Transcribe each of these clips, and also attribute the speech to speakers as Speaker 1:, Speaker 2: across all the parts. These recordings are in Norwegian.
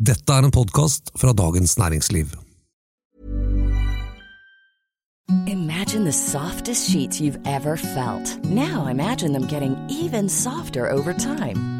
Speaker 1: Dette er en podkast fra Dagens Næringsliv.
Speaker 2: Imagine the softest sheets you've ever felt. Now imagine them getting even softer over time.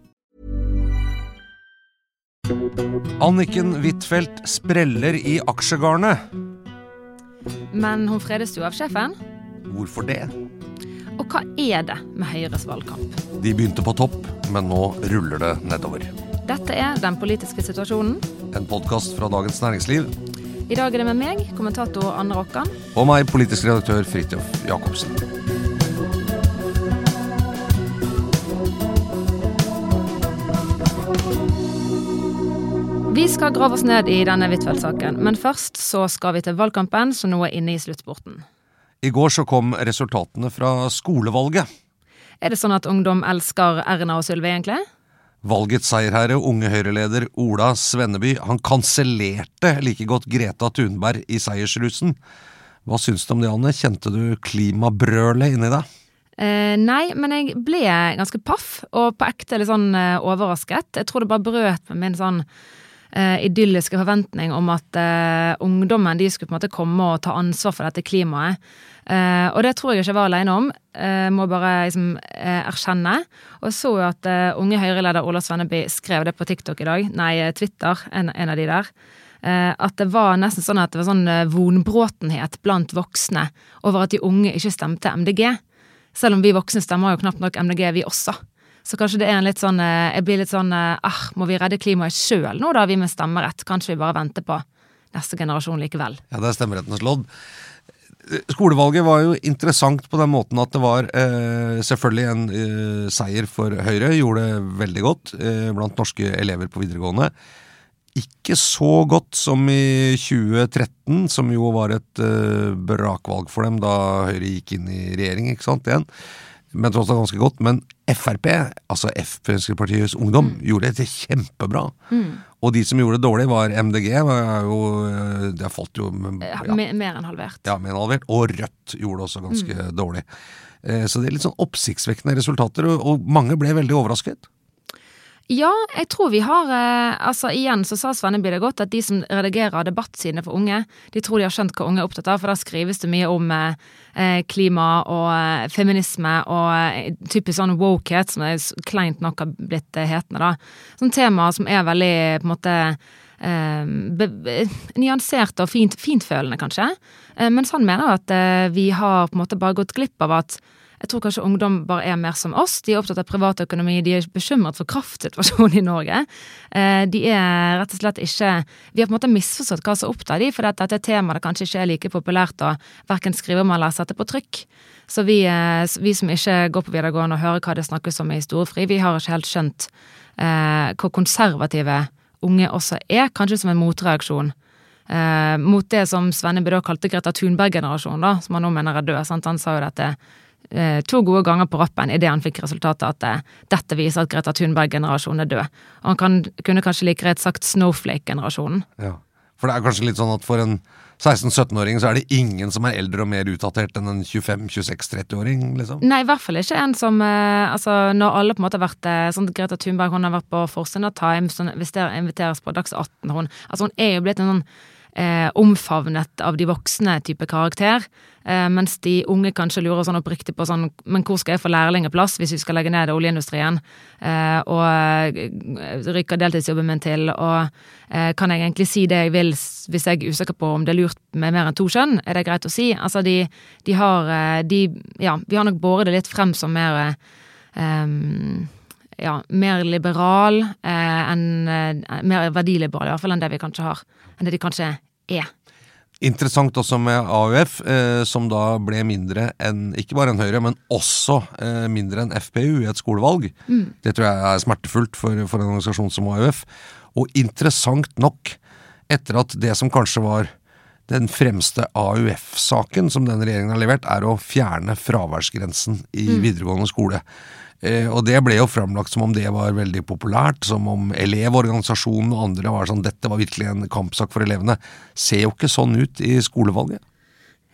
Speaker 3: Anniken Huitfeldt spreller i aksjegarnet.
Speaker 4: Men hun fredes jo av sjefen.
Speaker 3: Hvorfor det?
Speaker 4: Og hva er det med Høyres valgkamp?
Speaker 3: De begynte på topp, men nå ruller det nedover.
Speaker 4: Dette er Den politiske situasjonen.
Speaker 3: En podkast fra Dagens Næringsliv.
Speaker 4: I dag er det med meg, kommentator Anne Rokkan.
Speaker 3: Og meg, politisk redaktør Fridtjof Jacobsen.
Speaker 4: Vi skal grave oss ned i denne Huitfeldt-saken, men først så skal vi til valgkampen, som nå er inne i sluttspurten.
Speaker 3: I går så kom resultatene fra skolevalget.
Speaker 4: Er det sånn at ungdom elsker Erna og Sylvi, egentlig?
Speaker 3: Valgets seierherre, unge Høyre-leder Ola Svenneby, han kansellerte like godt Greta Thunberg i seiersrusen. Hva syns du om det, Anne? Kjente du klimabrølet inni deg?
Speaker 4: Eh, nei, men jeg ble ganske paff, og på ekte litt sånn eh, overrasket. Jeg tror det bare brøt med min sånn eh, idylliske forventning om at eh, ungdommen de skulle på en måte komme og ta ansvar for dette klimaet. Eh, og det tror jeg ikke jeg var alene om, eh, må bare liksom, eh, erkjenne. Og så jo at eh, unge Høyre-leder Ola Svenneby skrev det på TikTok i dag, nei, Twitter, en, en av de der. At det var nesten sånn at det var sånn vonbråtenhet blant voksne over at de unge ikke stemte MDG. Selv om vi voksne stemmer jo knapt nok MDG, vi også. Så kanskje det er en litt sånn eh, Jeg blir litt sånn ah, må vi redde klimaet sjøl nå, da, vi med stemmerett? Kanskje vi bare venter på neste generasjon likevel?
Speaker 3: Ja, det er stemmerettens lodd. Skolevalget var jo interessant på den måten at det var eh, selvfølgelig en eh, seier for Høyre. Gjorde det veldig godt eh, blant norske elever på videregående. Ikke så godt som i 2013, som jo var et eh, brakvalg for dem da Høyre gikk inn i regjering, ikke sant, igjen. Men tross alt ganske godt. Men Frp, altså F Fremskrittspartiets Ungdom, gjorde det kjempebra. Og de som gjorde det dårlig, var MDG. Var jo, eh, det falt jo
Speaker 4: Ja,
Speaker 3: ja,
Speaker 4: Mer enn halvert.
Speaker 3: ja, mer enn halvert. Og Rødt gjorde det også ganske dårlig. Eh, Så det er litt sånn oppsiktsvekkende resultater, og mange ble veldig overrasket.
Speaker 4: Ja, jeg tror vi har eh, Altså igjen så sa Svenneby det godt, at de som redigerer debattsidene for unge, de tror de har skjønt hva unge er opptatt av, for da skrives det mye om eh, eh, klima og eh, feminisme og typisk sånn wokehet, som er kleint nok har blitt hetende, da. Sånn tema som er veldig på en måte eh, nyanserte og fint, fintfølende, kanskje. Eh, mens han mener at vi har på en måte bare gått glipp av at jeg tror kanskje ungdom bare er mer som oss. De er opptatt av privatøkonomi, de er bekymret for kraftsituasjonen i Norge. Eh, De er rett og slett ikke Vi har på en måte misforstått hva som opptar de, for dette er tema det kanskje ikke er like populært å verken skrive om eller sette på trykk. Så vi, eh, vi som ikke går på videregående og hører hva det snakkes om i storefri, vi har ikke helt skjønt eh, hvor konservative unge også er, kanskje som en motreaksjon. Eh, mot det som Svenne Bødå kalte Greta Thunberg-generasjonen, som han nå mener er død. Sant? Han sa jo dette to gode ganger på rappen idet han fikk resultatet at eh, dette viser at Greta Thunberg-generasjonen er død. Og han kan, kunne kanskje like greit sagt Snowflake-generasjonen.
Speaker 3: Ja. For det er kanskje litt sånn at for en 16-17-åring så er det ingen som er eldre og mer utdatert enn en 25-26-30-åring, liksom.
Speaker 4: Nei, i hvert fall ikke en som eh, Altså, når alle på en måte har vært eh, sånn Greta Thunberg hun har vært på Forsiden av Times, hun investerer- inviteres på Dags 18, hun Altså, hun er jo blitt en sånn eh, omfavnet av de voksne type karakter. Eh, mens de unge kanskje lurer sånn oppriktig på sånn Men hvor skal jeg få lærlingeplass hvis vi skal legge ned oljeindustrien? Eh, og eh, rykker deltidsjobben min til, og eh, kan jeg egentlig si det jeg vil hvis jeg er usikker på om det er lurt med mer enn to kjønn? Er det greit å si? Altså, de, de har eh, de Ja, vi har nok båret det litt frem som mer ja, mer liberal eh, enn Mer verdiliberal, i hvert fall, enn det vi kanskje har. Enn det de kanskje er.
Speaker 3: Interessant også med AUF, eh, som da ble mindre enn ikke bare enn Høyre, men også eh, mindre enn FPU i et skolevalg. Det tror jeg er smertefullt for, for en organisasjon som AUF. Og interessant nok, etter at det som kanskje var den fremste AUF-saken som denne regjeringen har levert, er å fjerne fraværsgrensen i videregående skole. Eh, og det ble jo framlagt som om det var veldig populært, som om Elevorganisasjonen og andre var sånn dette var virkelig en kampsak for elevene. Ser jo ikke sånn ut i skolevalget.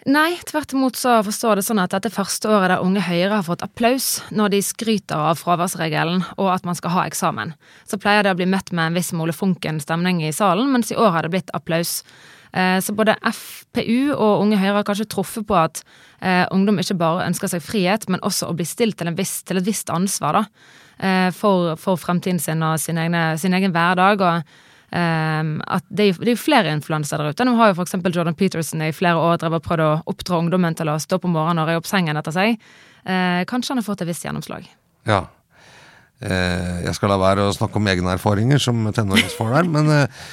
Speaker 4: Nei, tvert imot så forstår det sånn at dette første året der Unge Høyre har fått applaus når de skryter av fraværsregelen og at man skal ha eksamen, så pleier det å bli møtt med en viss Mole Funken-stemning i salen, mens i år har det blitt applaus. Eh, Så både FPU og Unge Høyre har kanskje truffet på at eh, ungdom ikke bare ønsker seg frihet, men også å bli stilt til, viss, til et visst ansvar da, eh, for, for fremtiden sin og sin, egne, sin egen hverdag. og Um, at det, det er jo flere influensere der ute. Nå har jo eksempel Jordan Peterson i flere år drevet prøvd å oppdra ungdommen til å stå på morgenen og røye opp sengen etter seg. Uh, kanskje han har fått et visst gjennomslag.
Speaker 3: Ja. Eh, jeg skal la være å snakke om egne erfaringer som tenåringsfar der, men eh,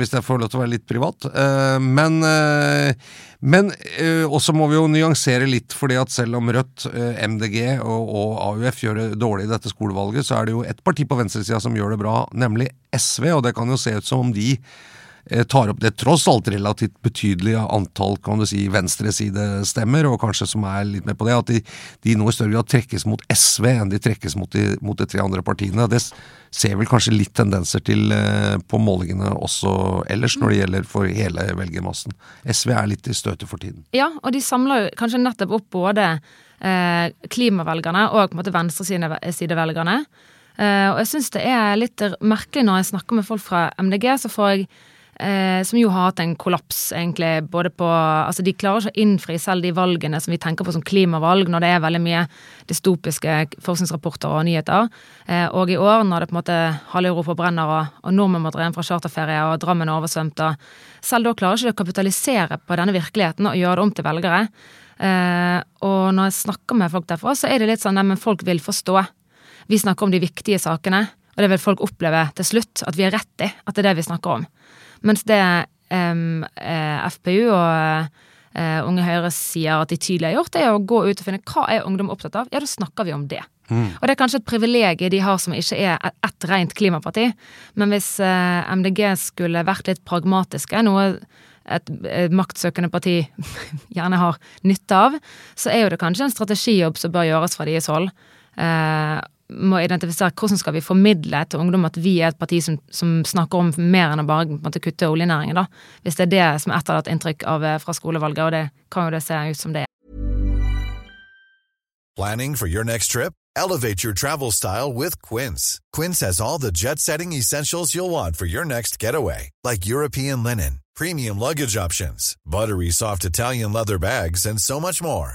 Speaker 3: hvis jeg får lov til å være litt privat. Eh, men eh, men eh, også må vi jo nyansere litt, fordi at selv om Rødt, eh, MDG og, og AUF gjør det dårlig i dette skolevalget, så er det jo ett parti på venstresida som gjør det bra, nemlig SV, og det kan jo se ut som om de eh, tar opp det tross alt relativt betydelige antall kan du si, venstresidestemmer, og kanskje som er litt med på det, at de, de nå i større grad trekkes mot SV enn de trekkes mot de, mot de tre andre partiene. Det ser vel kanskje litt tendenser til eh, på målingene også ellers, når det gjelder for hele velgermassen. SV er litt i støtet for tiden.
Speaker 4: Ja, og de samler jo kanskje nettopp opp både eh, klimavelgerne og på en måte venstresidevelgerne. Eh, og jeg syns det er litt merkelig når jeg snakker med folk fra MDG, så får jeg eh, som jo har hatt en kollaps, egentlig, både på Altså, de klarer ikke å innfri selv de valgene som vi tenker på som klimavalg, når det er veldig mye dystopiske forskningsrapporter og nyheter. Eh, og i år, når det på en måte halve Europa brenner, og, og nordmenn må dra hjem fra charterferie, og Drammen er oversvømt, og selv da klarer ikke de å kapitalisere på denne virkeligheten og gjøre det om til velgere. Eh, og når jeg snakker med folk derfra, så er det litt sånn nei, men folk vil forstå. Vi snakker om de viktige sakene, og det vil folk oppleve til slutt, at vi er rett i at det er det vi snakker om. Mens det em, eh, FPU og uh, Unge Høyre sier at de tydelig har gjort, det er å gå ut og finne hva er ungdom opptatt av. Ja, da snakker vi om det. Og det er kanskje et privilegium de har som ikke er et- ett rent klimaparti. Men hvis uh, MDG skulle vært litt pragmatiske, noe et, et maktsøkende parti gjerne har nytte av, så er jo det kanskje en strategijobb som bør gjøres fra deres hold. Eh, må identifisere hvordan skal vi formidle til ungdom at vi er et parti som, som snakker om mer enn å bare en kutte oljenæringen. da. Hvis det er det som er etterlatt inntrykk av eh, fra skolevalget, og det kan jo det se ut som det er.
Speaker 5: Planning for your next trip? Elevate your travel style with Quince. Quince has all the jet setting essentials you'll want for your next getaway, like European linen, premium luggage options, buttery soft Italian leather bags, and so much more.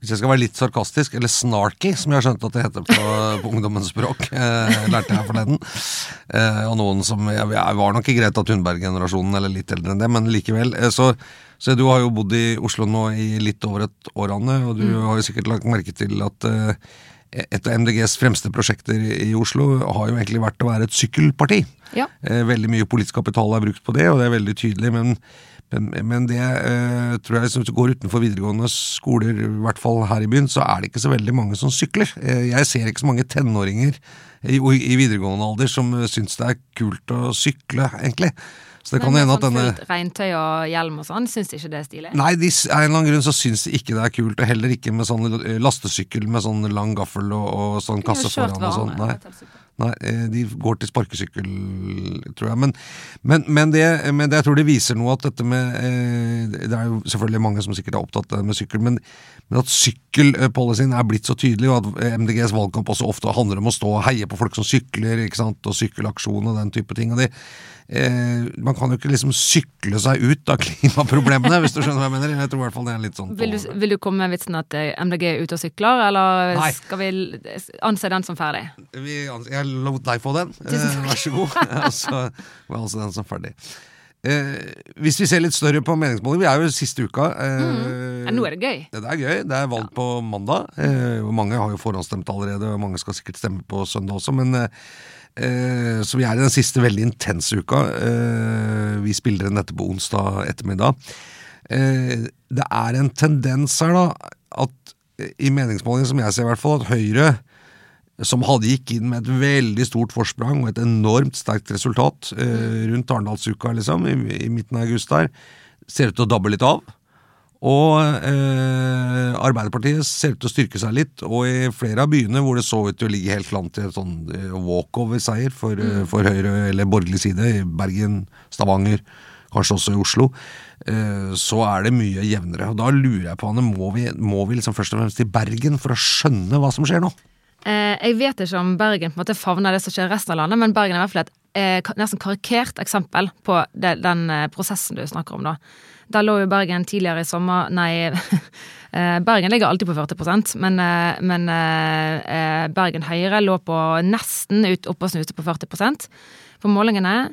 Speaker 3: Hvis jeg skal være litt sarkastisk, eller snarky, som jeg har skjønt at det heter på, på ungdommens språk, eh, lærte jeg forleden. Eh, og noen som Jeg, jeg var nok i Greta Thunberg-generasjonen, eller litt eldre enn det, men likevel. Eh, så, så du har jo bodd i Oslo nå i litt over et år, Anne, og du har jo sikkert lagt merke til at eh, et av MDGs fremste prosjekter i Oslo har jo egentlig vært å være et sykkelparti.
Speaker 4: Ja.
Speaker 3: Eh, veldig mye politisk kapital er brukt på det, og det er veldig tydelig, men, men, det eh, tror jeg hvis du går utenfor videregående skoler, i hvert fall her i byen, så er det ikke så veldig mange som sykler. Eh, jeg ser ikke så mange tenåringer i, i videregående alder som eh, syns det er kult å sykle, egentlig. Så det kan hende
Speaker 4: med
Speaker 3: at denne
Speaker 4: sånn fullt regntøy og hjelm og sånn, syns de ikke det er stilig?
Speaker 3: Nei, de, av en eller annen grunn så syns de ikke det er kult, og heller ikke med sånn eh, lastesykkel med sånn lang gaffel og, og sånn kasse foran og sånn. Nei. Nei, eh, de går til sparkesykkel, tror jeg. Men, men, men, det, men det jeg tror det viser noe at dette med eh, Det er jo selvfølgelig mange som sikkert er opptatt av det med sykkel, men, men at sykkelpolicyen er blitt så tydelig, og at MDGs valgkamp også ofte handler om å stå og heie på folk som sykler, ikke sant, og sykkelaksjon og den type ting. og det eh, Man kan jo ikke liksom sykle seg ut av klimaproblemene, hvis du skjønner hva jeg mener. Jeg tror i hvert fall det er litt sånn
Speaker 4: Vil du, vil du komme med vitsen at eh, MDG er ute og sykler, eller
Speaker 3: Nei.
Speaker 4: skal vi anse den som ferdig?
Speaker 3: Vi, jeg lot deg få den. Eh, vær så god. Og så var altså den som ferdig. Eh, hvis vi ser litt større på meningsmålinger Vi er jo siste uka. Eh,
Speaker 4: Ja, nå er det gøy.
Speaker 3: det er gøy. Det er valg på mandag. Eh, mange har jo forhåndsstemt allerede, og mange skal sikkert stemme på søndag også. Men, eh, Eh, så vi er i den siste veldig intense uka. Eh, vi spiller inn dette på onsdag ettermiddag. Eh, det er en tendens her, da, at i meningsmålingen, som jeg ser i hvert fall, at Høyre, som hadde gikk inn med et veldig stort forsprang og et enormt sterkt resultat eh, rundt Arendalsuka, liksom, i, i midten av august der, ser ut til å dabbe litt av. Og eh, Arbeiderpartiet ser ut til å styrke seg litt, og i flere av byene hvor det så ut til å ligge helt land til et sånn eh, walkover-seier for, mm. for Høyre eller borgerlig side, i Bergen, Stavanger, kanskje også i Oslo, eh, så er det mye jevnere. Og Da lurer jeg på, Anne, må vi, må vi liksom først og fremst til Bergen for å skjønne hva som skjer nå?
Speaker 4: Eh, jeg vet ikke om Bergen på en måte favner det som skjer i resten av landet, men Bergen er i hvert fall et eh, nesten karikert eksempel på den eh, prosessen du snakker om. Da Der lå jo Bergen tidligere i sommer Nei, Bergen ligger alltid på 40 men, men Bergen Høyre lå på nesten ut, oppe og snuste på 40% på målingene.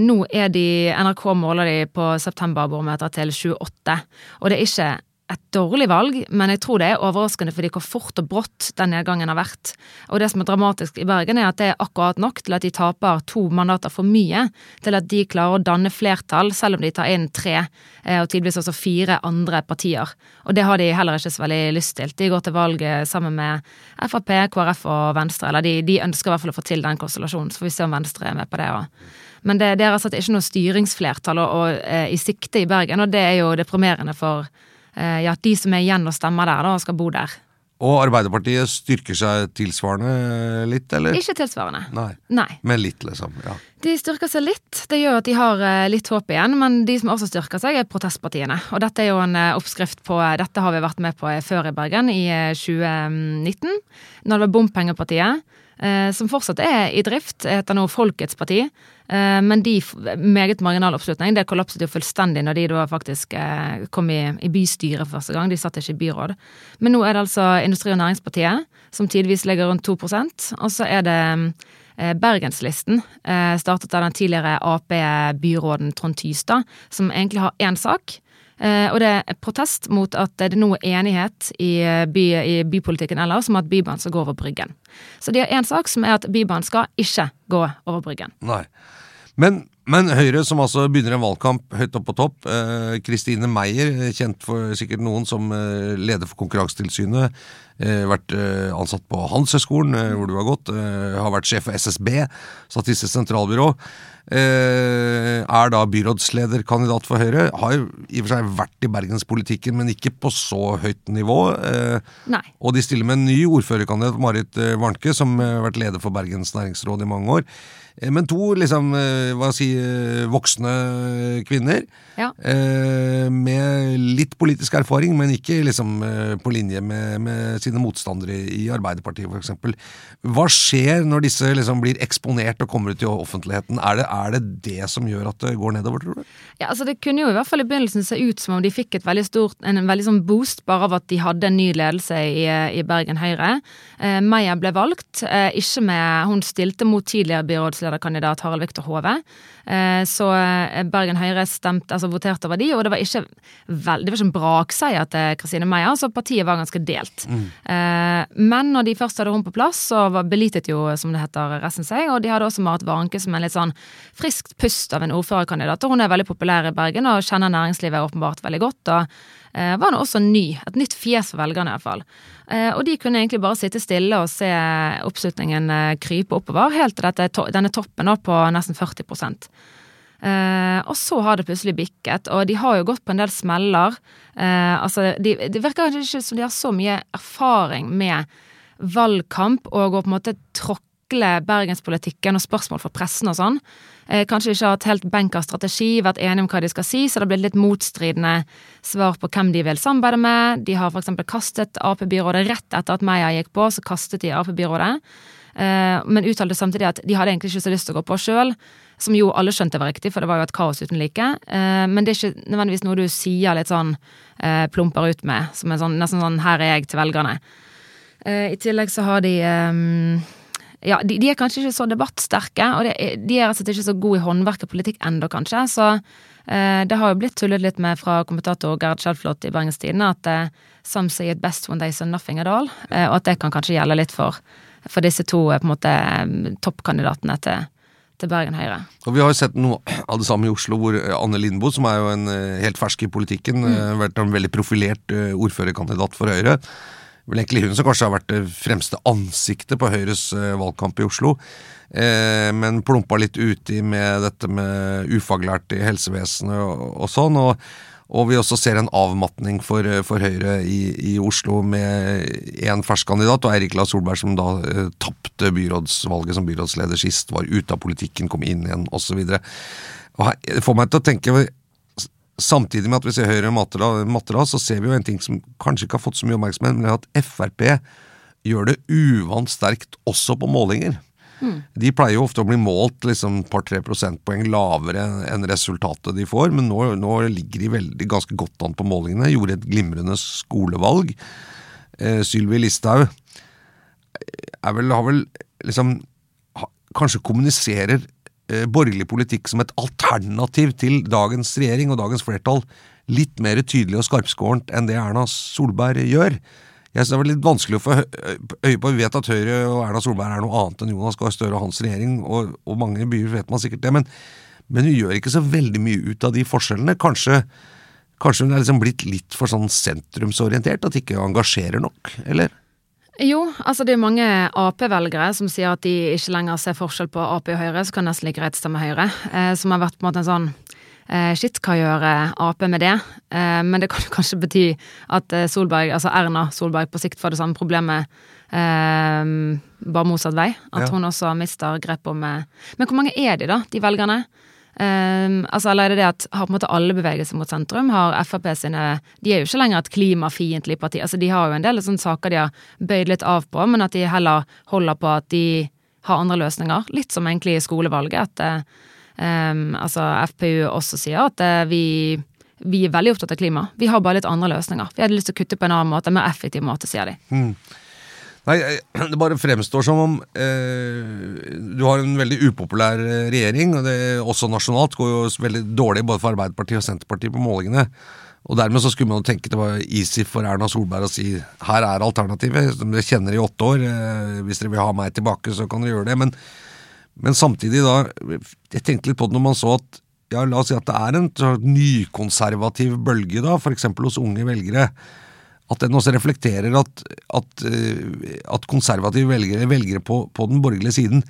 Speaker 4: Nå er de NRK måler de på septemberbarometer til 28, og det er ikke et dårlig valg, men jeg tror det er overraskende fordi hvor fort og brått den nedgangen har vært. Og det som er dramatisk i Bergen, er at det er akkurat nok til at de taper to mandater for mye, til at de klarer å danne flertall, selv om de tar inn tre, eh, og tidvis også fire andre partier. Og det har de heller ikke så veldig lyst til. De går til valg sammen med Frp, KrF og Venstre, eller de, de ønsker i hvert fall å få til den konstellasjonen, så får vi se om Venstre er med på det òg. Men det, det er altså ikke noe styringsflertall og, og, eh, i sikte i Bergen, og det er jo deprimerende for ja, de som er igjen og stemmer der, da, skal bo der.
Speaker 3: Og Arbeiderpartiet styrker seg tilsvarende litt, eller?
Speaker 4: Ikke tilsvarende.
Speaker 3: Nei,
Speaker 4: Nei.
Speaker 3: men litt, liksom. ja.
Speaker 4: De styrker seg litt. Det gjør at de har eh, litt håp igjen. Men de som også styrker seg, er protestpartiene. Og dette er jo en eh, oppskrift på Dette har vi vært med på eh, før i Bergen, i eh, 2019. Når det var Bompengepartiet. Eh, Som fortsatt er i drift, heter nå Folkets parti. Eh, Men de meget marginal oppslutning, det kollapset jo fullstendig når de da faktisk eh, kom i, i bystyret for første gang. De satt ikke i byråd. Men nå er det altså Industri- og Næringspartiet, som tidvis ligger rundt 2% Og så er det Bergenslisten, startet av den tidligere Ap-byråden Trond Tystad, som egentlig har én sak. Eh, og det er protest mot at det nå er enighet i, eh, by, i bypolitikken ellers om at Bybanen skal gå over Bryggen. Så de har én sak, som er at Bybanen skal ikke gå over Bryggen.
Speaker 3: Nei. Men, men Høyre, som altså begynner en valgkamp høyt opp på topp. eh, Kristine Meyer, eh, kjent for sikkert noen som eh, leder for Konkurransetilsynet. Eh, vært eh, ansatt på Handelshøyskolen, eh, hvor du har gått. Eh, har vært sjef for SSB, Statistisk sentralbyrå. Eh, er da byrådslederkandidat for Høyre. Har i og for seg vært i bergenspolitikken, men ikke på så høyt nivå. Eh, og de stiller med en ny ordførerkandidat, Marit eh, Warnke, som eh, har vært leder for Bergens næringsråd i mange år. Eh, Men to liksom, eh, hva si, eh, voksne kvinner
Speaker 4: Ja.
Speaker 3: med litt politisk erfaring, men ikke liksom på linje med, med sine motstandere i Arbeiderpartiet f.eks. Hva skjer når disse liksom blir eksponert og kommer ut i offentligheten? Er det, er det det som gjør at det går nedover, tror du?
Speaker 4: Ja, altså Det kunne jo i hvert fall i begynnelsen se ut som om de fikk et veldig stort, en veldig sånn boost bare av at de hadde en ny ledelse i, i Bergen Høyre. Eh, Meyer ble valgt, eh, ikke med Hun stilte mot tidligere byrådslederkandidat Harald Viktor Hove. Eh, så eh, Bergen Høyre stemte, altså voterte over de, og det var ikke vel, det var ikke en brakseier til Kristine Meyer, så partiet var ganske delt. Mm. men når de først hadde hun på plass, så var belitet jo, som det heter, resten seg, og de hadde også Marit Warnke som en litt sånn friskt pust av en ordførerkandidat. og Hun er veldig populær i Bergen og kjenner næringslivet åpenbart veldig godt. og eh, var nå også ny. Et nytt fjes for velgerne, iallfall. Eh, og de kunne egentlig bare sitte stille og se oppslutningen eh, krype oppover, helt til dette, denne toppen nå på nesten 40 Eh, og så har det plutselig bikket, og de har jo gått på en del smeller. Eh, altså, de, det virker kanskje ikke som de har så mye erfaring med valgkamp og å på en måte tråkle bergenspolitikken og spørsmål fra pressen og sånn. Eh, kanskje ikke har hatt helt benk strategi, vært enige om hva de skal si, så det blitt litt motstridende svar på hvem de vil samarbeide med. De har f.eks. kastet Ap-byrådet rett etter at Meyer gikk på, så kastet de Ap-byrådet. Eh, men uttalte samtidig at de hadde egentlig ikke så lyst til å gå på sjøl, som jo alle skjønte var riktig, for det var jo et kaos uten like. Eh, men det er ikke nødvendigvis noe du sier litt sånn plumper ut med, som en sånn, nesten sånn 'her er jeg' til velgerne. I tillegg så har de eh, ja, de, de er kanskje ikke så debattsterke, og de, er- de er rett og slett ikke så gode i håndverk og politikk ennå, kanskje. Så eh, det har jo blitt tullet litt med fra kommentator Gerd Skjelflot i Bergens Tidende at eh, some say it best when they say nothing at all, eh, og at det kan kanskje gjelde litt for for disse to på en måte toppkandidatene til, til Bergen Høyre.
Speaker 3: Og Vi har jo sett noe av det samme i Oslo, hvor Anne Lindboe, som er jo en helt fersk i politikken, mm. vært en veldig profilert ordførerkandidat for Høyre. Vel egentlig hun som kanskje har vært det fremste ansiktet på Høyres valgkamp i Oslo. men plumpa litt uti med dette med ufaglært i helsevesenet og, sånn. og og vi også ser en avmatning for, for Høyre i, i, Oslo med én fersk kandidat, og Eirik La Solberg som da eh, tapte byrådsvalget som byrådsleder sist, var ute av politikken, kom inn igjen osv. Det får meg til å tenke Samtidig med at vi ser Høyre matter så ser vi jo en ting som kanskje ikke har fått så mye oppmerksomhet, men det er at Frp gjør det uvant sterkt også på målinger. De pleier jo ofte å bli målt liksom par-tre prosentpoeng lavere enn resultatet de får, men nå, nå, ligger de veldig ganske godt an på målingene. Gjorde et glimrende skolevalg. Eh, Sylvi Listhaug er vel, har vel liksom Kanskje kommuniserer borgerlig politikk som et alternativ til dagens regjering og dagens flertall litt mer tydelig og skarpskårent enn det Erna Solberg gjør. Jeg synes det var litt vanskelig å få øye på. Vi vet at Høyre og Erna Solberg er noe annet enn Jonas Gahr Støre og hans regjering, og, og mange byer vet man sikkert det. Men, men, hun gjør ikke så veldig mye ut av de forskjellene. Kanskje, kanskje hun er liksom blitt litt for sånn sentrumsorientert? At ikke engasjerer nok, eller?
Speaker 4: Jo, altså det er mange Ap-velgere som sier at de ikke lenger ser forskjell på Ap og Høyre, så kan nesten like greit stemme Høyre. Eh, som har vært på en måte en sånn Eh, shit, hva gjør eh, Ap med det? Eh, men det kan kanskje bety at Solberg, altså Erna Solberg på sikt får det samme problemet bare motsatt vei. At ja. hun også mister grep om Men hvor mange er de, da, de velgerne? Um, altså, eller er det at har på en måte alle bevegelser mot sentrum? Har Frp sine De er jo ikke lenger et klimafiendtlig parti. Altså, de har jo en del sånne saker de har bøyd litt av på, men at de heller holder på at de har andre løsninger. Litt som egentlig i skolevalget. at um, altså FPU også sier at uh, vi, vi, er veldig opptatt av klima. Vi har bare litt andre løsninger. Vi hadde lyst til å kutte på en annen måte, en mer effektiv måte, sier de. Mm.
Speaker 3: Nei, Det bare fremstår som om eh, du har en veldig upopulær eh, regjering. og det Også nasjonalt går jo veldig dårlig både for Arbeiderpartiet og Senterpartiet på målingene. Og Dermed så skulle man jo tenke det var easy for Erna Solberg å si her er alternativet. Dere kjenner i åtte år. Eh, hvis dere vil ha meg tilbake, så kan dere gjøre det. Men men samtidig, da Jeg tenkte litt på det når man så at ja, la oss si at det er en nykonservativ bølge, da, f.eks. hos unge velgere. At den også reflekterer at, at, eh, at konservative velgere, velgere på, på, den borgerlige siden,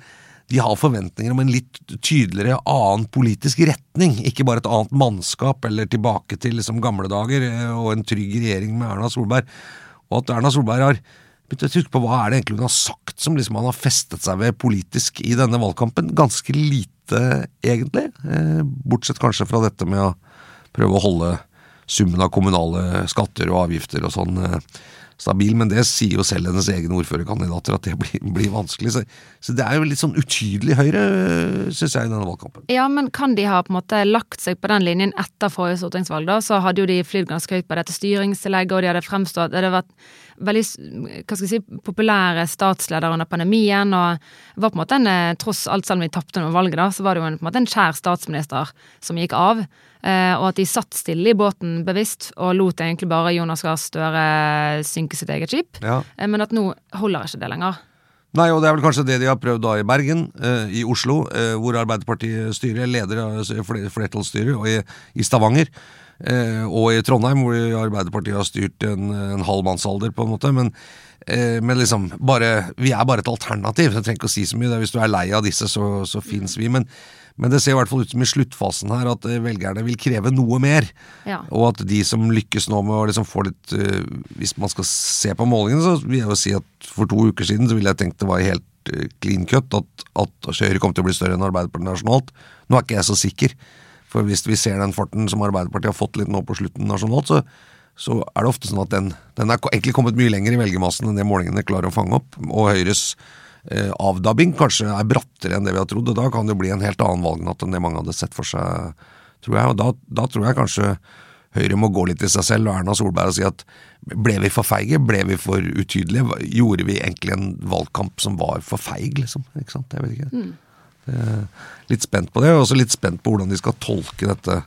Speaker 3: de har forventninger om en litt tydeligere annen politisk retning. Ikke bare et annet mannskap eller tilbake til liksom gamle dager eh, og en trygg regjering med Erna Solberg. Og at Erna Solberg har begynt å huske på hva er det egentlig hun har sagt som liksom han har festet seg ved politisk i denne valgkampen. Ganske lite, egentlig. Eh, bortsett kanskje fra dette med å prøve å holde summen av kommunale skatter og avgifter og sånn eh, stabil, men det sier jo selv hennes egne ordførerkandidater at det blir, blir vanskelig. Så, så, det er jo litt sånn utydelig Høyre, syns jeg, i denne valgkampen.
Speaker 4: Ja, men kan de ha på en måte lagt seg på den linjen etter forrige stortingsvalg, da? Så hadde jo de flydd ganske høyt på dette styringstillegget, og de hadde fremstått Det hadde vært veldig hva skal jeg si, populære statsledere under pandemien, og var på en måte en, eh, tross alt selv om de tapte noen valget, da, så var det jo en, på en måte en kjær statsminister som gikk av. Eh, og at de satt stille i båten bevisst og lot egentlig bare Jonas Gahr Støre synke sitt eget skip. Ja. Eh, men at nå holder ikke det lenger.
Speaker 3: Nei, og det er vel kanskje det de har prøvd da i Bergen, eh, i Oslo, eh, hvor Arbeiderpartiet styrer, leder av flertallsstyret, og i, i Stavanger. Eh, og i Trondheim, hvor Arbeiderpartiet har styrt en, en halv mannsalder, på en måte. Men, eh, men liksom, bare, vi er bare et alternativ. Jeg trenger ikke å si så mye. Hvis du er lei av disse, så, så fins vi. Men, men det ser i hvert fall ut som i sluttfasen her at eh, velgerne vil kreve noe mer. Ja. Og at de som lykkes nå med å liksom få litt uh, Hvis man skal se på målingene, så vil jeg jo si at for to uker siden så ville jeg tenkt det var helt uh, clean cut at, at Høyre kom til å bli større enn Arbeiderpartiet nasjonalt. Nå er ikke jeg så sikker. For hvis vi ser den farten som Arbeiderpartiet har fått litt nå på slutten nasjonalt, så, så er det ofte sånn at den, den er egentlig kommet mye lenger i velgermassen enn det målingene klarer å fange opp. Og Høyres eh, avdabbing kanskje er brattere enn det vi har trodd. og Da kan det jo bli en helt annen valgnatt enn det mange hadde sett for seg, tror jeg. Og da, da tror jeg kanskje Høyre må gå litt i seg selv og Erna Solberg og si at ble vi for feige? Ble vi for utydelige? Gjorde vi egentlig en valgkamp som var for feig, liksom? Ikke sant? Jeg vet ikke. Mm. Litt spent på det, og også litt spent på hvordan de skal tolke dette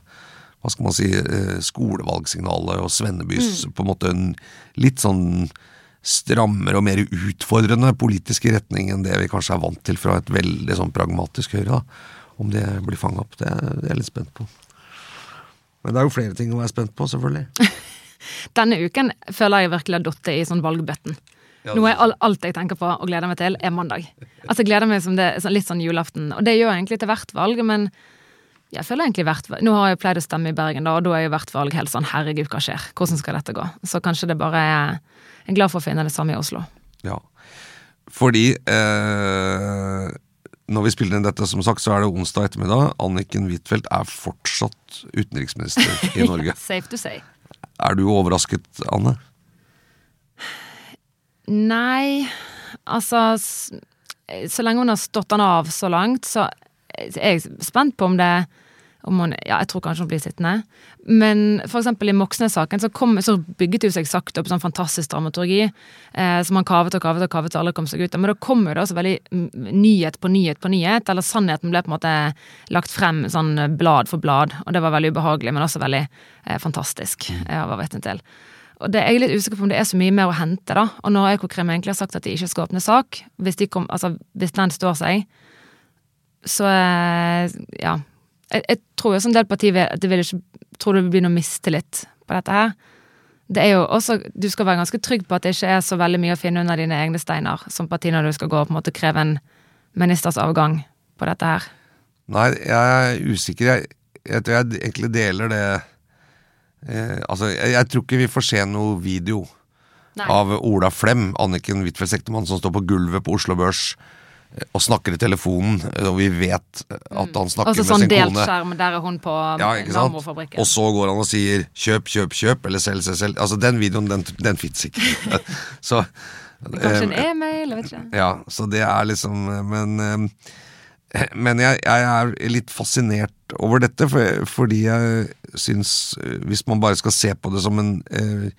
Speaker 3: hva skal man si, eh, skolevalgsignalet og Svennebys mm. på en måte en litt sånn strammere og mer utfordrende politisk retning enn det vi kanskje er vant til fra et veldig sånn pragmatisk Høyre. da. Om det blir fanga opp, det, er jeg litt spent på. Men det er jo flere ting å være spent på, selvfølgelig.
Speaker 4: Denne uken føler jeg virkelig har datt i sånn valgbøtten. Noe jeg, all- alt jeg tenker på og gleder meg til, er mandag. Altså jeg gleder meg som det, litt sånn julaften. Og det gjør jeg egentlig til hvert valg, men jeg føler egentlig hvert. Nå har jeg pleid å stemme i Bergen, da, og da er jo hvert valg helt sånn herregud, hva skjer? Hvordan skal dette gå? Så kanskje det bare er Jeg er glad for å finne det samme i Oslo.
Speaker 3: Ja. Fordi eh, når vi spiller inn dette, som sagt, så er det onsdag ettermiddag. Anniken Huitfeldt er fortsatt utenriksminister i Norge.
Speaker 4: Safe to say.
Speaker 3: Er du overrasket, Anne?
Speaker 4: Nei, altså Så lenge hun har stått han av så langt, så er jeg spent på om det om hun, ja, Jeg tror kanskje hun blir sittende. Men eksempel i Moxnes-saken så, så bygget det jo seg sakte opp sånn fantastisk dramaturgi. Eh, som han kavet og kavet og kavet og aldri kom seg ut av. Men da kommer det også veldig nyhet på nyhet på nyhet. Eller sannheten ble på en måte lagt frem sånn blad for blad. Og det var veldig ubehagelig, men også veldig eh, fantastisk. eh, å være vitne til. Og det, er Jeg er litt usikker på om det er så mye mer å hente. da. Og når Økokrim egentlig har sagt at de ikke skal åpne sak, hvis, kom, altså, hvis den står seg, så eh, ja. Jeg, jeg tror jo som del parti vil- det vil ikke tror det vil bli noe mistillit på dette her. Det er jo også, Du skal være ganske trygg på at det ikke er så veldig mye å finne under dine egne steiner som parti når du skal gå og på en måte kreve en ministers avgang på dette her.
Speaker 3: Nei, jeg er usikker. Jeg, jeg tror jeg egentlig deler det eh, Altså, jeg, jeg tror ikke vi får se noe video
Speaker 4: Nei.
Speaker 3: av Ola Flem, Anniken Huitfeldt Sektemann, som står på gulvet på Oslo Børs og snakker i telefonen, og vi vet at han snakker
Speaker 4: Altså
Speaker 3: med
Speaker 4: sånn
Speaker 3: sin
Speaker 4: delt skjerm, der er hun på
Speaker 3: Ja, ikke sant? Og så går han og sier 'kjøp, kjøp, kjøp', eller 'selg, selg, selg'. Altså, den videoen, den, den fins ikke. så
Speaker 4: Kanskje en
Speaker 3: eh,
Speaker 4: e-mail, jeg vet ikke.
Speaker 3: ja, så det er liksom Men, eh, men jeg, jeg er litt fascinert over dette, for, fordi jeg syns eh, Hvis man bare skal se på det som en eh,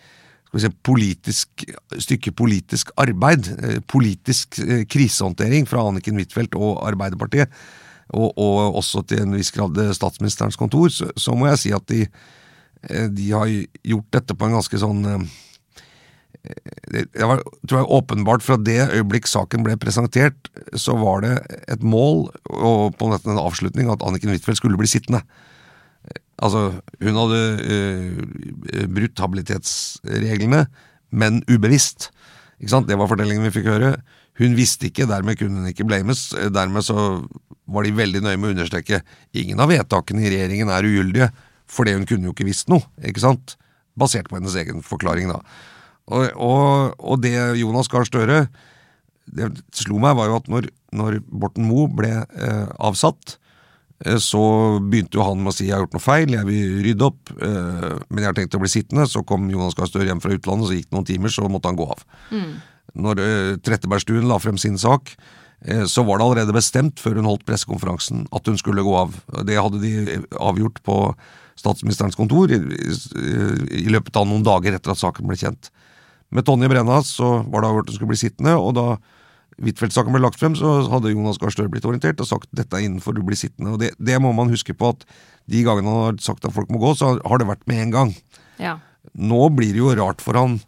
Speaker 3: si, politisk, stykke politisk arbeid, eh, politisk eh, krisehåndtering fra Anniken Huitfeldt og Arbeiderpartiet, og, og også til en viss grad eh, statsministerens kontor, så, så må jeg si at de, de har gjort dette på en ganske sånn det var tror jeg, åpenbart fra det øyeblikk saken ble presentert, så var det et mål, og på en avslutning, at Anniken Huitfeldt skulle bli sittende. Altså, hun hadde uh, brutt habilitetsreglene, men ubevisst. Ikke sant? Det var fortellingen vi fikk høre. Hun visste ikke, dermed kunne hun ikke blames. Dermed så var de veldig nøye med å understreke ingen av vedtakene i regjeringen er ugyldige, fordi hun kunne jo ikke visst noe, ikke sant? Basert på hennes egen forklaring, da. Og, og, og det Jonas Gahr Støre Det slo meg, var jo at når, når Borten Moe ble eh, avsatt, så begynte jo han med å si 'jeg har gjort noe feil, jeg vil rydde opp', eh, men jeg har tenkt å bli sittende. Så kom Jonas Gahr Støre hjem fra utlandet, så gikk det noen timer, så måtte han gå av. Når eh, Trettebergstuen la frem sin sak, eh, så var det allerede bestemt før hun holdt pressekonferansen at hun skulle gå av. Det hadde de avgjort på statsministerens kontor i løpet av noen dager etter at saken ble kjent. Med Tonje Brenna så var det avgjort hun skulle bli sittende, og da Huitfeldt-saken ble lagt frem, så hadde Jonas Gahr Støre blitt orientert og sagt dette er innenfor du blir sittende. og det, det må man huske på at de gangene han har sagt at folk må gå, så har det vært med en gang.
Speaker 4: Ja.
Speaker 3: Nå blir det jo rart for han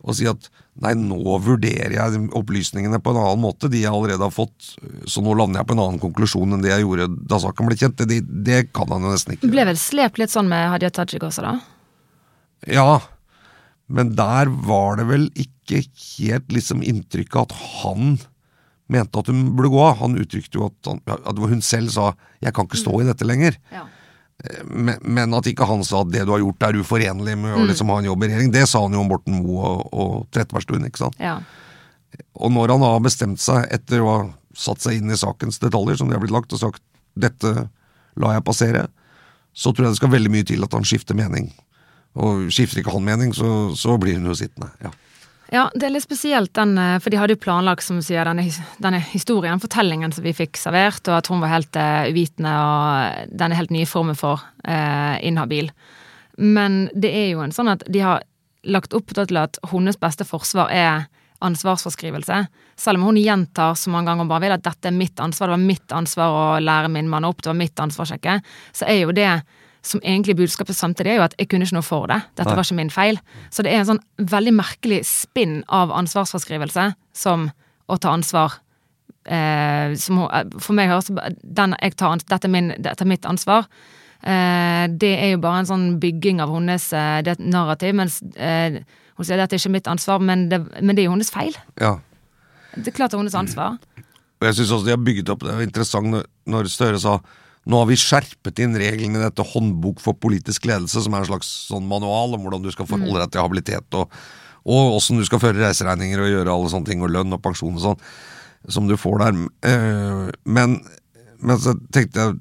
Speaker 3: å si at nei, nå vurderer jeg opplysningene på en annen måte, de jeg allerede har fått, så nå lander jeg på en annen konklusjon enn det jeg gjorde da saken ble kjent. Det, det kan han jo nesten ikke.
Speaker 4: Du Ble vel slept litt sånn med Hadia Tajik også, da?
Speaker 3: Ja, men der var det vel ikke helt liksom inntrykket at han mente at hun burde gå av. Han uttrykte jo at, han, at hun selv sa 'jeg kan ikke stå i dette lenger'.
Speaker 4: Ja.
Speaker 3: Men, men at ikke han sa at det du har gjort er uforenlig med å liksom ha en jobb i regjering. Det sa han jo om Borten Moe og, og Trettebergstuen. ikke sant?
Speaker 4: ja.
Speaker 3: Og når han har bestemt seg etter å ha satt seg inn i sakens detaljer, som de har blitt lagt, og sagt 'dette lar jeg passere', så tror jeg det skal veldig mye til at han skifter mening. Og skifter ikke han mening, så, så blir hun jo sittende. ja.
Speaker 4: Ja, det er litt spesielt, den, eh, for de hadde jo planlagt som du sier, denne, denne historien, fortellingen som vi fikk servert, og at hun var helt uh, uvitende og denne helt nye formen for uh, inhabil. Men det er jo en sånn at de har lagt opp til at hennes beste forsvar er ansvarsforskrivelse. Selv om hun gjentar så mange ganger hun bare vil at dette er mitt ansvar, det var mitt ansvar å lære min mann opp, det var mitt ansvar å sjekke, så er jo det som egentlig budskapet samtidig er jo at jeg kunne ikke noe for det. Dette var ikke min feil. Så det er en sånn veldig merkelig spinn av ansvarsfraskrivelse som å ta ansvar. Eh, som, eh, for meg høres den, jeg tar, dette, er min, dette er mitt ansvar. Eh, det er jo bare en sånn bygging av hennes eh, det narrativ. Mens eh, hun sier dette er ikke mitt ansvar, men det, men det er jo hennes feil.
Speaker 3: Ja.
Speaker 4: Det er klart det er hennes ansvar.
Speaker 3: Og jeg synes også de har bygget opp Det var interessant når, når Støre sa nå har vi skjerpet inn reglene i dette håndbok for politisk ledelse, som er en slags sånn manual om hvordan du skal forholde deg til habilitet, og, og åssen du skal føre reiseregninger og gjøre alle sånne ting, og lønn og pensjon og sånn, som du får der. Eh, Men, men så tenkte jeg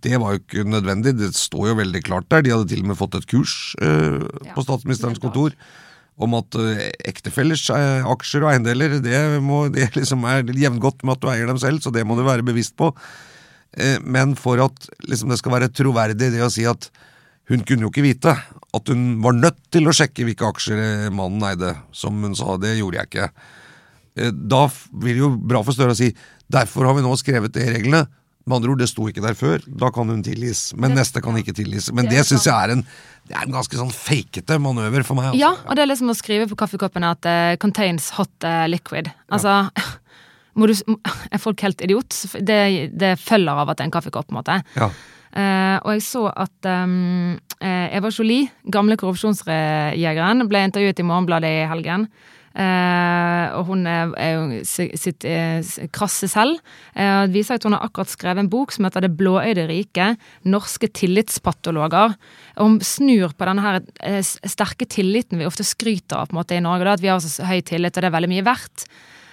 Speaker 3: det var jo ikke nødvendig, det står jo veldig klart der. De hadde til og med fått et kurs eh,
Speaker 4: Ja,
Speaker 3: på statsministerens kontor om at uh, ektefellers eh, aksjer og eiendeler det, må, det liksom er jevngodt med at du eier dem selv, så det må du være bevisst på. Eh, men for at liksom, det skal være troverdig, det å si at hun kunne jo ikke vite at hun var nødt til å sjekke hvilke aksjer eh, mannen eide, som hun sa. Det gjorde jeg ikke. Eh, Da blir det jo bra for Støre å si derfor har vi nå skrevet det i reglene. Med andre ord, det sto ikke der før. Da kan hun tilgis. Men
Speaker 4: Det-
Speaker 3: neste kan ikke tilgis. Men
Speaker 4: Det
Speaker 3: det, syns jeg er en, det er en ganske sånn fakete manøver for meg. altså.
Speaker 4: Ja, og det er liksom å skrive på kaffekoppen at det contains hot uh, liquid. Altså må du, Er folk helt idiot? Det, det følger av at det er en kaffekopp, på en måte.
Speaker 3: Ja.
Speaker 4: Uh, og jeg så at um, Eva Jolie, gamle korrupsjonsjegeren, ble intervjuet i Morgenbladet i helgen. Uh, og hun er, er sitt er, krasse selv. Uh, det viser at hun har akkurat skrevet en bok som heter Det blåøyde riket. Norske tillitspatologer. Og hun snur på denne her uh, sterke tilliten vi ofte skryter av på en måte i Norge. Da, at vi har så høy tillit, og det er veldig mye verdt.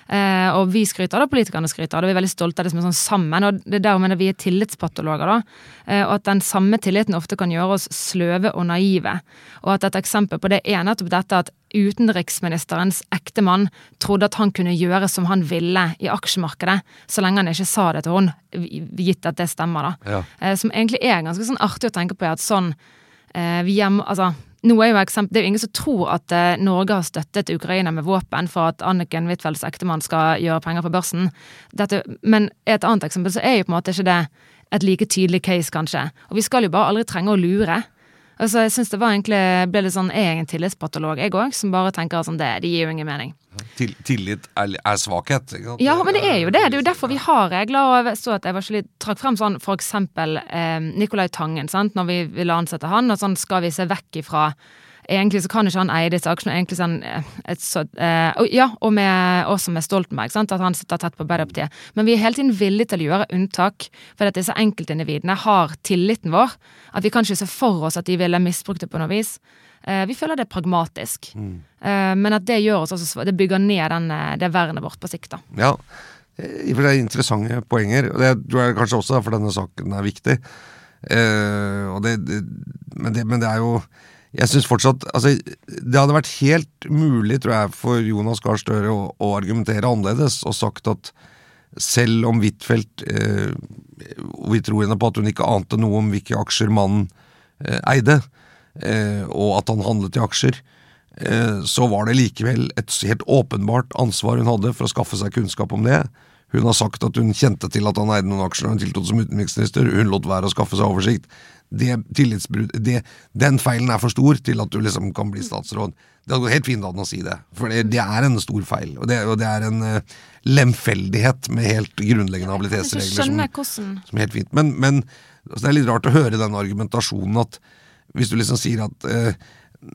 Speaker 4: Eh, og vi skryter av det, politikerne skryter av det. Vi er veldig stolte av det som er sånn sammen. Og det er der mener vi er tillitspatologer, da. Eh, og at den samme tilliten ofte kan gjøre oss sløve og naive. Og at et eksempel på det er nettopp dette at utenriksministerens ektemann trodde at han kunne gjøre som han ville i aksjemarkedet, så lenge han ikke sa det til hun, gitt at det stemmer, da.
Speaker 3: Ja.
Speaker 4: Eh, som egentlig er ganske sånn artig å tenke på, at sånn eh, vi hjem, altså, nå er jo eksempel, Det er jo ingen som tror at eh, Norge har støttet Ukraina med våpen for at Anniken Huitfeldts ektemann skal gjøre penger på børsen. Dette, men et annet eksempel så er jo på en måte ikke det et like tydelig case, kanskje. Og vi skal jo bare aldri trenge å lure. Altså, jeg synes det var egentlig, ble litt sånn, Jeg er en tillitspatolog, jeg òg, som bare tenker sånn det, det gir jo ingen mening.
Speaker 3: Til, tillit er, er svakhet. Ikke sant?
Speaker 4: Ja, men det er jo det. Det er jo derfor vi har regler. Og jeg så at Eva Jolie trakk frem sånn for eksempel eh, Nicolai Tangen, sant, når vi ville ansette han, og sånn skal vi se vekk ifra Egentlig så kan ikke han eie disse aksjene. egentlig sånn, et så, eh, og, Ja, og med, også med Stoltenberg, sant, at han sitter tett på Arbeiderpartiet. Men vi er hele tiden villige til å gjøre unntak, for at disse enkeltindividene har tilliten vår. At vi kan ikke se for oss at de ville misbrukt det på noe vis. Eh, vi føler det er pragmatisk. Eh, men at det gjør oss også, det bygger ned den, eh, det vernet vårt på sikt. da.
Speaker 3: Ja, for det er interessante poenger. Og det tror jeg kanskje også for denne saken er viktig. Eh, det, det, men, det, men det er jo Jeg syns fortsatt altså, Det hadde vært helt mulig, tror jeg, for Jonas Gahr Støre å, å argumentere annerledes og sagt at selv om Huitfeldt eh, Vi tror henne på at hun ikke ante noe om hvilke aksjer mannen eh, eide, eh, og at han handlet i aksjer, eh, så var det likevel et helt åpenbart ansvar hun hadde for å skaffe seg kunnskap om det. Hun har sagt at hun kjente til at han eide noen aksjer da hun tiltrådte som utenriksminister. Hun lot være å skaffe seg oversikt. Det tillitsbrudd, det, Den feilen er for stor til at du liksom kan bli statsråd. Det hadde gått helt fint an å si det, for det, det er en stor feil. Og det, og det er en uh, lemfeldighet med helt grunnleggende habilitetsregler. som- som er helt fint. Men, men altså, det er litt rart å høre den argumentasjonen at hvis du liksom sier at uh,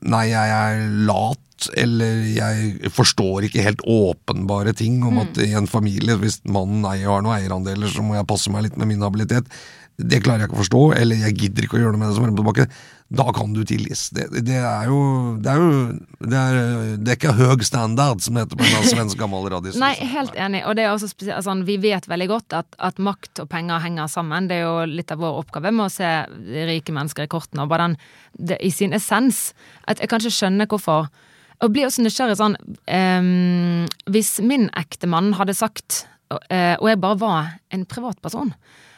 Speaker 3: nei, jeg er lat, eller jeg forstår ikke helt åpenbare ting om at i en familie, hvis mannen eier, har noen eierandeler, så må jeg passe meg litt med min habilitet. Det klarer jeg ikke å forstå, eller jeg gidder ikke å gjøre noe med det som renner på bakken, Da kan du tilgis. Det, det er jo Det er jo det er, det er ikke høg standard, som heter på en svensk gammel radius.
Speaker 4: Nei, helt enig. Og det er også spesielt, altså, vi vet veldig godt at, at makt og penger henger sammen. Det er jo litt av vår oppgave med å se rike mennesker i kortene, og bare den det, i sin essens. At jeg kan ikke skjønne hvorfor. Og blir også nysgjerrig sånn um, Hvis min ektemann hadde sagt, eh, og jeg bare var en privatperson,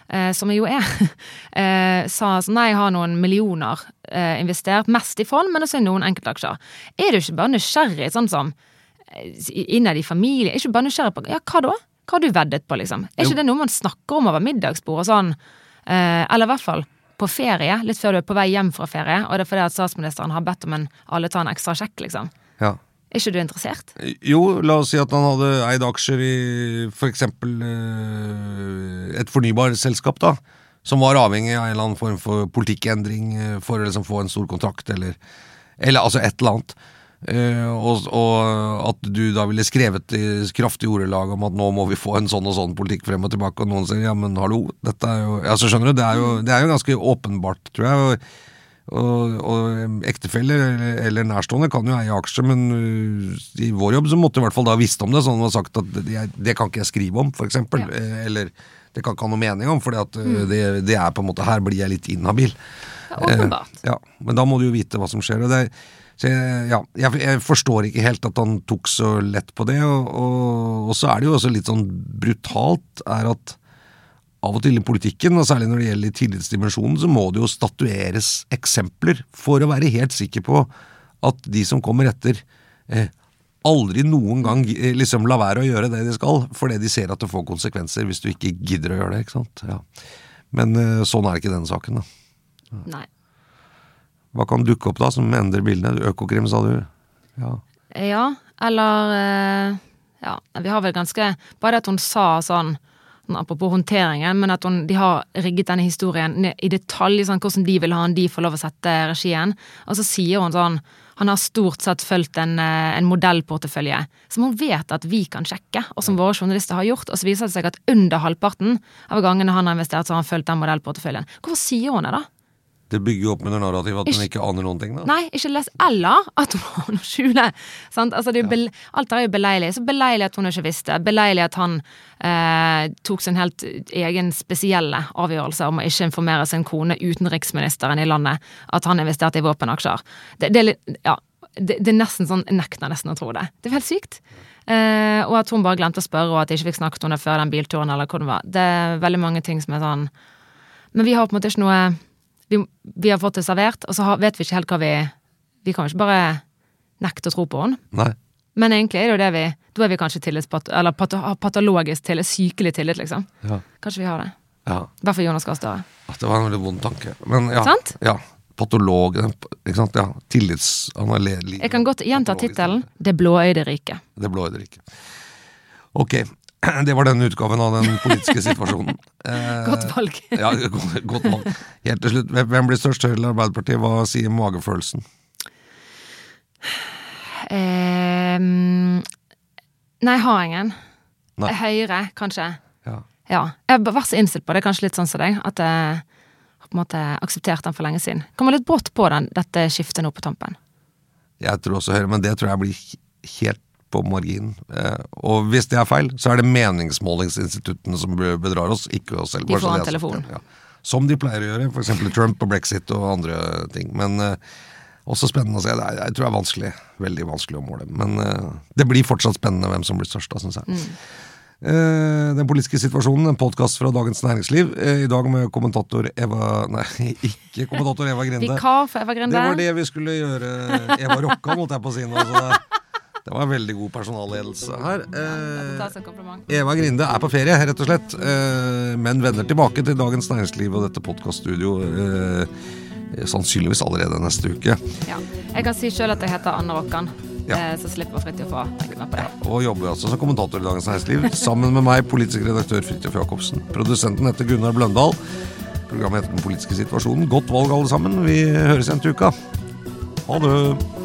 Speaker 4: eh, som jeg jo er, eh, sa sånn nei, jeg har noen millioner eh, investert, mest i fond, men også i noen enkeltaksjer. Er du ikke bare nysgjerrig, sånn som eh, innad i familie, er ikke bare nysgjerrig på ja, hva da? Hva har du veddet på, liksom? Er
Speaker 3: Jo.
Speaker 4: ikke det noe man snakker om over middagsbord og sånn? Eh, eller i hvert fall på ferie, litt før du er på vei hjem fra ferie, og det er fordi at statsministeren har bedt om en alle tar en ekstra sjekk, liksom.
Speaker 3: Ja.
Speaker 4: Er ikke du interessert?
Speaker 3: Jo, la oss si at han hadde eid aksjer i for eksempel eh, et fornybarselskap, da. Som var avhengig av en eller annen form for politikkendring eh, for å liksom få en stor kontrakt, eller, eller altså et eller annet. Uh, og, og at du da ville skrevet i kraftig ordelag om at nå må vi få en sånn og sånn politikk frem og tilbake, og noen sier ja, men hallo, dette er jo Altså, skjønner du, det er jo, det er jo ganske åpenbart, tror jeg. og og, og ektefeller eller, eller nærstående kan jo eie aksjer, men uh, i vår jobb så måtte i hvert fall da visst om det, at man har sagt at det, det kan ikke jeg skrive om, eksempel.
Speaker 4: Ja.
Speaker 3: Eh, Eller det kan ikke ha noe mening om, for det, det er på en måte Her blir jeg litt inhabil.
Speaker 4: Åpenbart.
Speaker 3: Eh, ja, men da må du jo vite hva som skjer. Og det, så jeg, ja, jeg, jeg forstår ikke helt at han tok så lett på det. Og, og, og så er det jo også litt sånn brutalt er at av og til i politikken, og særlig når det gjelder tillitsdimensjonen, så må det jo statueres eksempler for å være helt sikker på at de som kommer etter, eh, aldri noen gang eh, liksom la være å gjøre det de skal, fordi de ser at det får konsekvenser hvis du ikke gidder å gjøre det. ikke sant? Ja. Men eh, sånn er det ikke i denne saken. da.
Speaker 4: Nei.
Speaker 3: Hva kan dukke opp da som endrer bildene? Økokrim, sa du? Ja.
Speaker 4: Ja, eller eh, Ja, vi har vel ganske Bare at hun sa sånn Apropos håndteringen, men at hun, de har rigget denne historien i detalj, sånn, hvordan de vil ha han, de får lov å sette regien. Og så sier hun sånn Han har stort sett fulgt en, eh, en modellportefølje som hun vet at vi kan sjekke, og som våre journalister har gjort. Og så viser det seg at under halvparten av gangene han har investert, så har han fulgt den modellporteføljen. Hvorfor sier hun det, da?
Speaker 3: Det bygger jo opp under narrativet at hun
Speaker 4: Ikke-
Speaker 3: aner noen ting. da.
Speaker 4: Nei, ikke les. Eller at hun har noe å skjule. Sant? Altså, det bel, alt er jo beleilig. Så beleilig at hun ikke visste. Beleilig at han eh, tok sin helt egen spesielle avgjørelse om å ikke informere sin kone, utenriksministeren i landet, at han investerte i våpenaksjer. Det, det, ja, det, det er nesten sånn Jeg nekter nesten å tro det. Det er helt sykt. Eh, og at hun bare glemte å spørre, og at de ikke fikk snakket om det før den bilturen, eller hvor det var. Det er veldig mange ting som er sånn Men vi har på en måte ikke noe Vi, vi har fått det servert, og så har, vet vi ikke helt hva vi Vi kan jo ikke bare nekte å tro på den.
Speaker 3: Nei.
Speaker 4: Men egentlig er det jo det vi Da er vi kanskje tillitspat... Eller pato, patologisk tillit. Sykelig tillit, liksom.
Speaker 3: Ja.
Speaker 4: Kanskje vi har det.
Speaker 3: ja.
Speaker 4: I hvert fall Jonas Gahr Støre.
Speaker 3: Det var en veldig vond tanke. Men ja.
Speaker 4: Sant?
Speaker 3: ja. Patolog Ikke sant? Ja. Tillits...
Speaker 4: Jeg kan godt gjenta tittelen. Det blåøyde riket.
Speaker 3: Det blåøyde riket. Ok. Det var denne utgaven av den politiske situasjonen. Eh,
Speaker 4: Godt valg.
Speaker 3: ja, godt, godt valg. Helt til slutt, hvem- blir størst Høyre eller Arbeiderpartiet? Hva sier magefølelsen?
Speaker 4: Ehm, nei, jeg har ingen.
Speaker 3: Nei.
Speaker 4: Høyre, kanskje.
Speaker 3: Ja.
Speaker 4: Ja. Jeg har vært så innstilt på det, kanskje litt sånn som deg, at jeg har på en måte akseptert den for lenge siden. Kommer litt brått på den, dette skiftet nå på tampen.
Speaker 3: Jeg tror også Høyre, men det tror jeg blir helt på marginen. Eh, og hvis det er feil, så er det meningsmålingsinstituttene som bedrar oss, ikke oss selv.
Speaker 4: De får en telefon.
Speaker 3: Ja. Som de pleier å gjøre, f.eks. Trump og brexit og andre ting. Men eh, også spennende å se. Det er, jeg tror det er vanskelig, veldig vanskelig å måle. Men eh, det blir fortsatt spennende hvem som blir størst, da, syns jeg.
Speaker 4: Mm.
Speaker 3: Den politiske situasjonen, en podkast fra Dagens Næringsliv. I dag med kommentator Eva Nei, ikke kommentator Eva Grinde.
Speaker 4: Vikar for Eva Grinde.
Speaker 3: Det var det vi skulle gjøre. Eva Rokka, måtte jeg på å si nå. Så det, var veldig god personalledelse her. Eh. Eva Grinde er på ferie, rett og slett, eh, men vender tilbake til Dagens Næringsliv og dette podkaststudioet eh, sannsynligvis allerede neste uke.
Speaker 4: Ja. Jeg kan si sjøl at jeg heter Anne Rokkan,
Speaker 3: Ja.
Speaker 4: eh, så slipper Fridtjof å tenke meg på det.
Speaker 3: Og jobber altså som kommentator i Dagens Næringsliv sammen med meg, politisk redaktør Fridtjof Jacobsen. Produsenten heter Gunnar Bløndal. Programmet heter Den politiske situasjonen. Godt valg, alle sammen. Vi høres igjen til uka. Ha det.